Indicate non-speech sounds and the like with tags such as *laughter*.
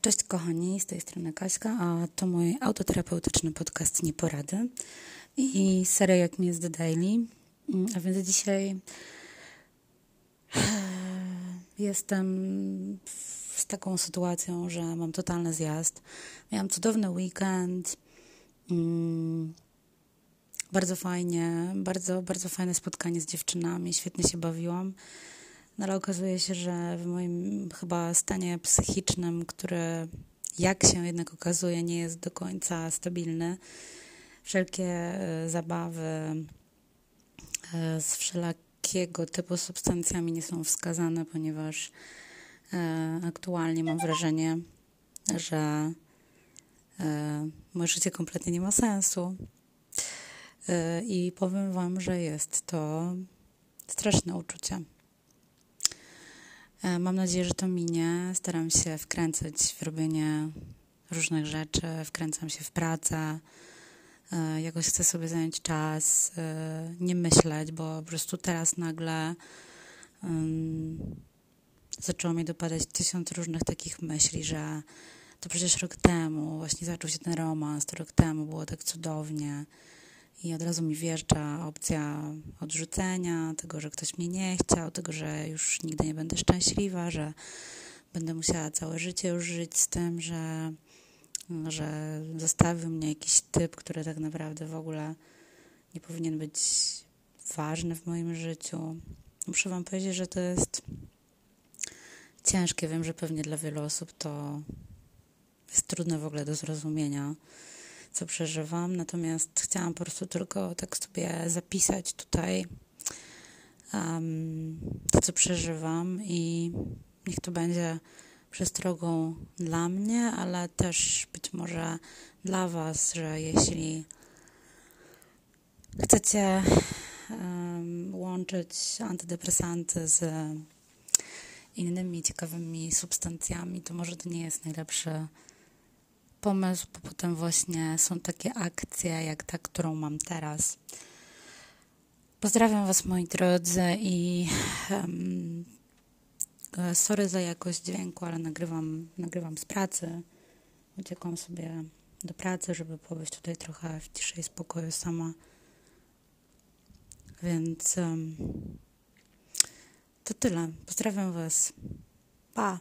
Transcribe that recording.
Cześć kochani, z tej strony Kaśka, a to mój autoterapeutyczny podcast Nieporady i seria jak mi jest The Daily. A więc dzisiaj *sighs* jestem z taką sytuacją, że mam totalny zjazd. Miałam cudowny weekend. Mm, bardzo fajnie, bardzo, bardzo fajne spotkanie z dziewczynami, świetnie się bawiłam. No ale okazuje się, że w moim chyba stanie psychicznym, który jak się jednak okazuje nie jest do końca stabilny, wszelkie e, zabawy e, z wszelakiego typu substancjami nie są wskazane, ponieważ e, aktualnie mam wrażenie, że moje życie kompletnie nie ma sensu. I powiem Wam, że jest to straszne uczucie. E, mam nadzieję, że to minie. Staram się wkręcać w robienie różnych rzeczy, wkręcam się w pracę. E, jakoś chcę sobie zająć czas, e, nie myśleć, bo po prostu teraz nagle um, zaczęło mi dopadać tysiąc różnych takich myśli, że to przecież rok temu właśnie zaczął się ten romans, to rok temu było tak cudownie i od razu mi wjeżdża opcja odrzucenia, tego, że ktoś mnie nie chciał, tego, że już nigdy nie będę szczęśliwa, że będę musiała całe życie już żyć z tym, że, że zostawił mnie jakiś typ, który tak naprawdę w ogóle nie powinien być ważny w moim życiu. Muszę Wam powiedzieć, że to jest ciężkie. Wiem, że pewnie dla wielu osób to jest trudne w ogóle do zrozumienia co przeżywam, natomiast chciałam po prostu tylko tak sobie zapisać tutaj um, to, co przeżywam i niech to będzie przestrogą dla mnie, ale też być może dla Was, że jeśli chcecie um, łączyć antydepresanty z innymi ciekawymi substancjami, to może to nie jest najlepszy pomysł, bo potem właśnie są takie akcje jak ta, którą mam teraz. Pozdrawiam Was moi drodzy i um, sorry za jakość dźwięku, ale nagrywam, nagrywam z pracy. Uciekłam sobie do pracy, żeby pobyć tutaj trochę w ciszy i spokoju sama. Więc um, to tyle. Pozdrawiam Was. Pa!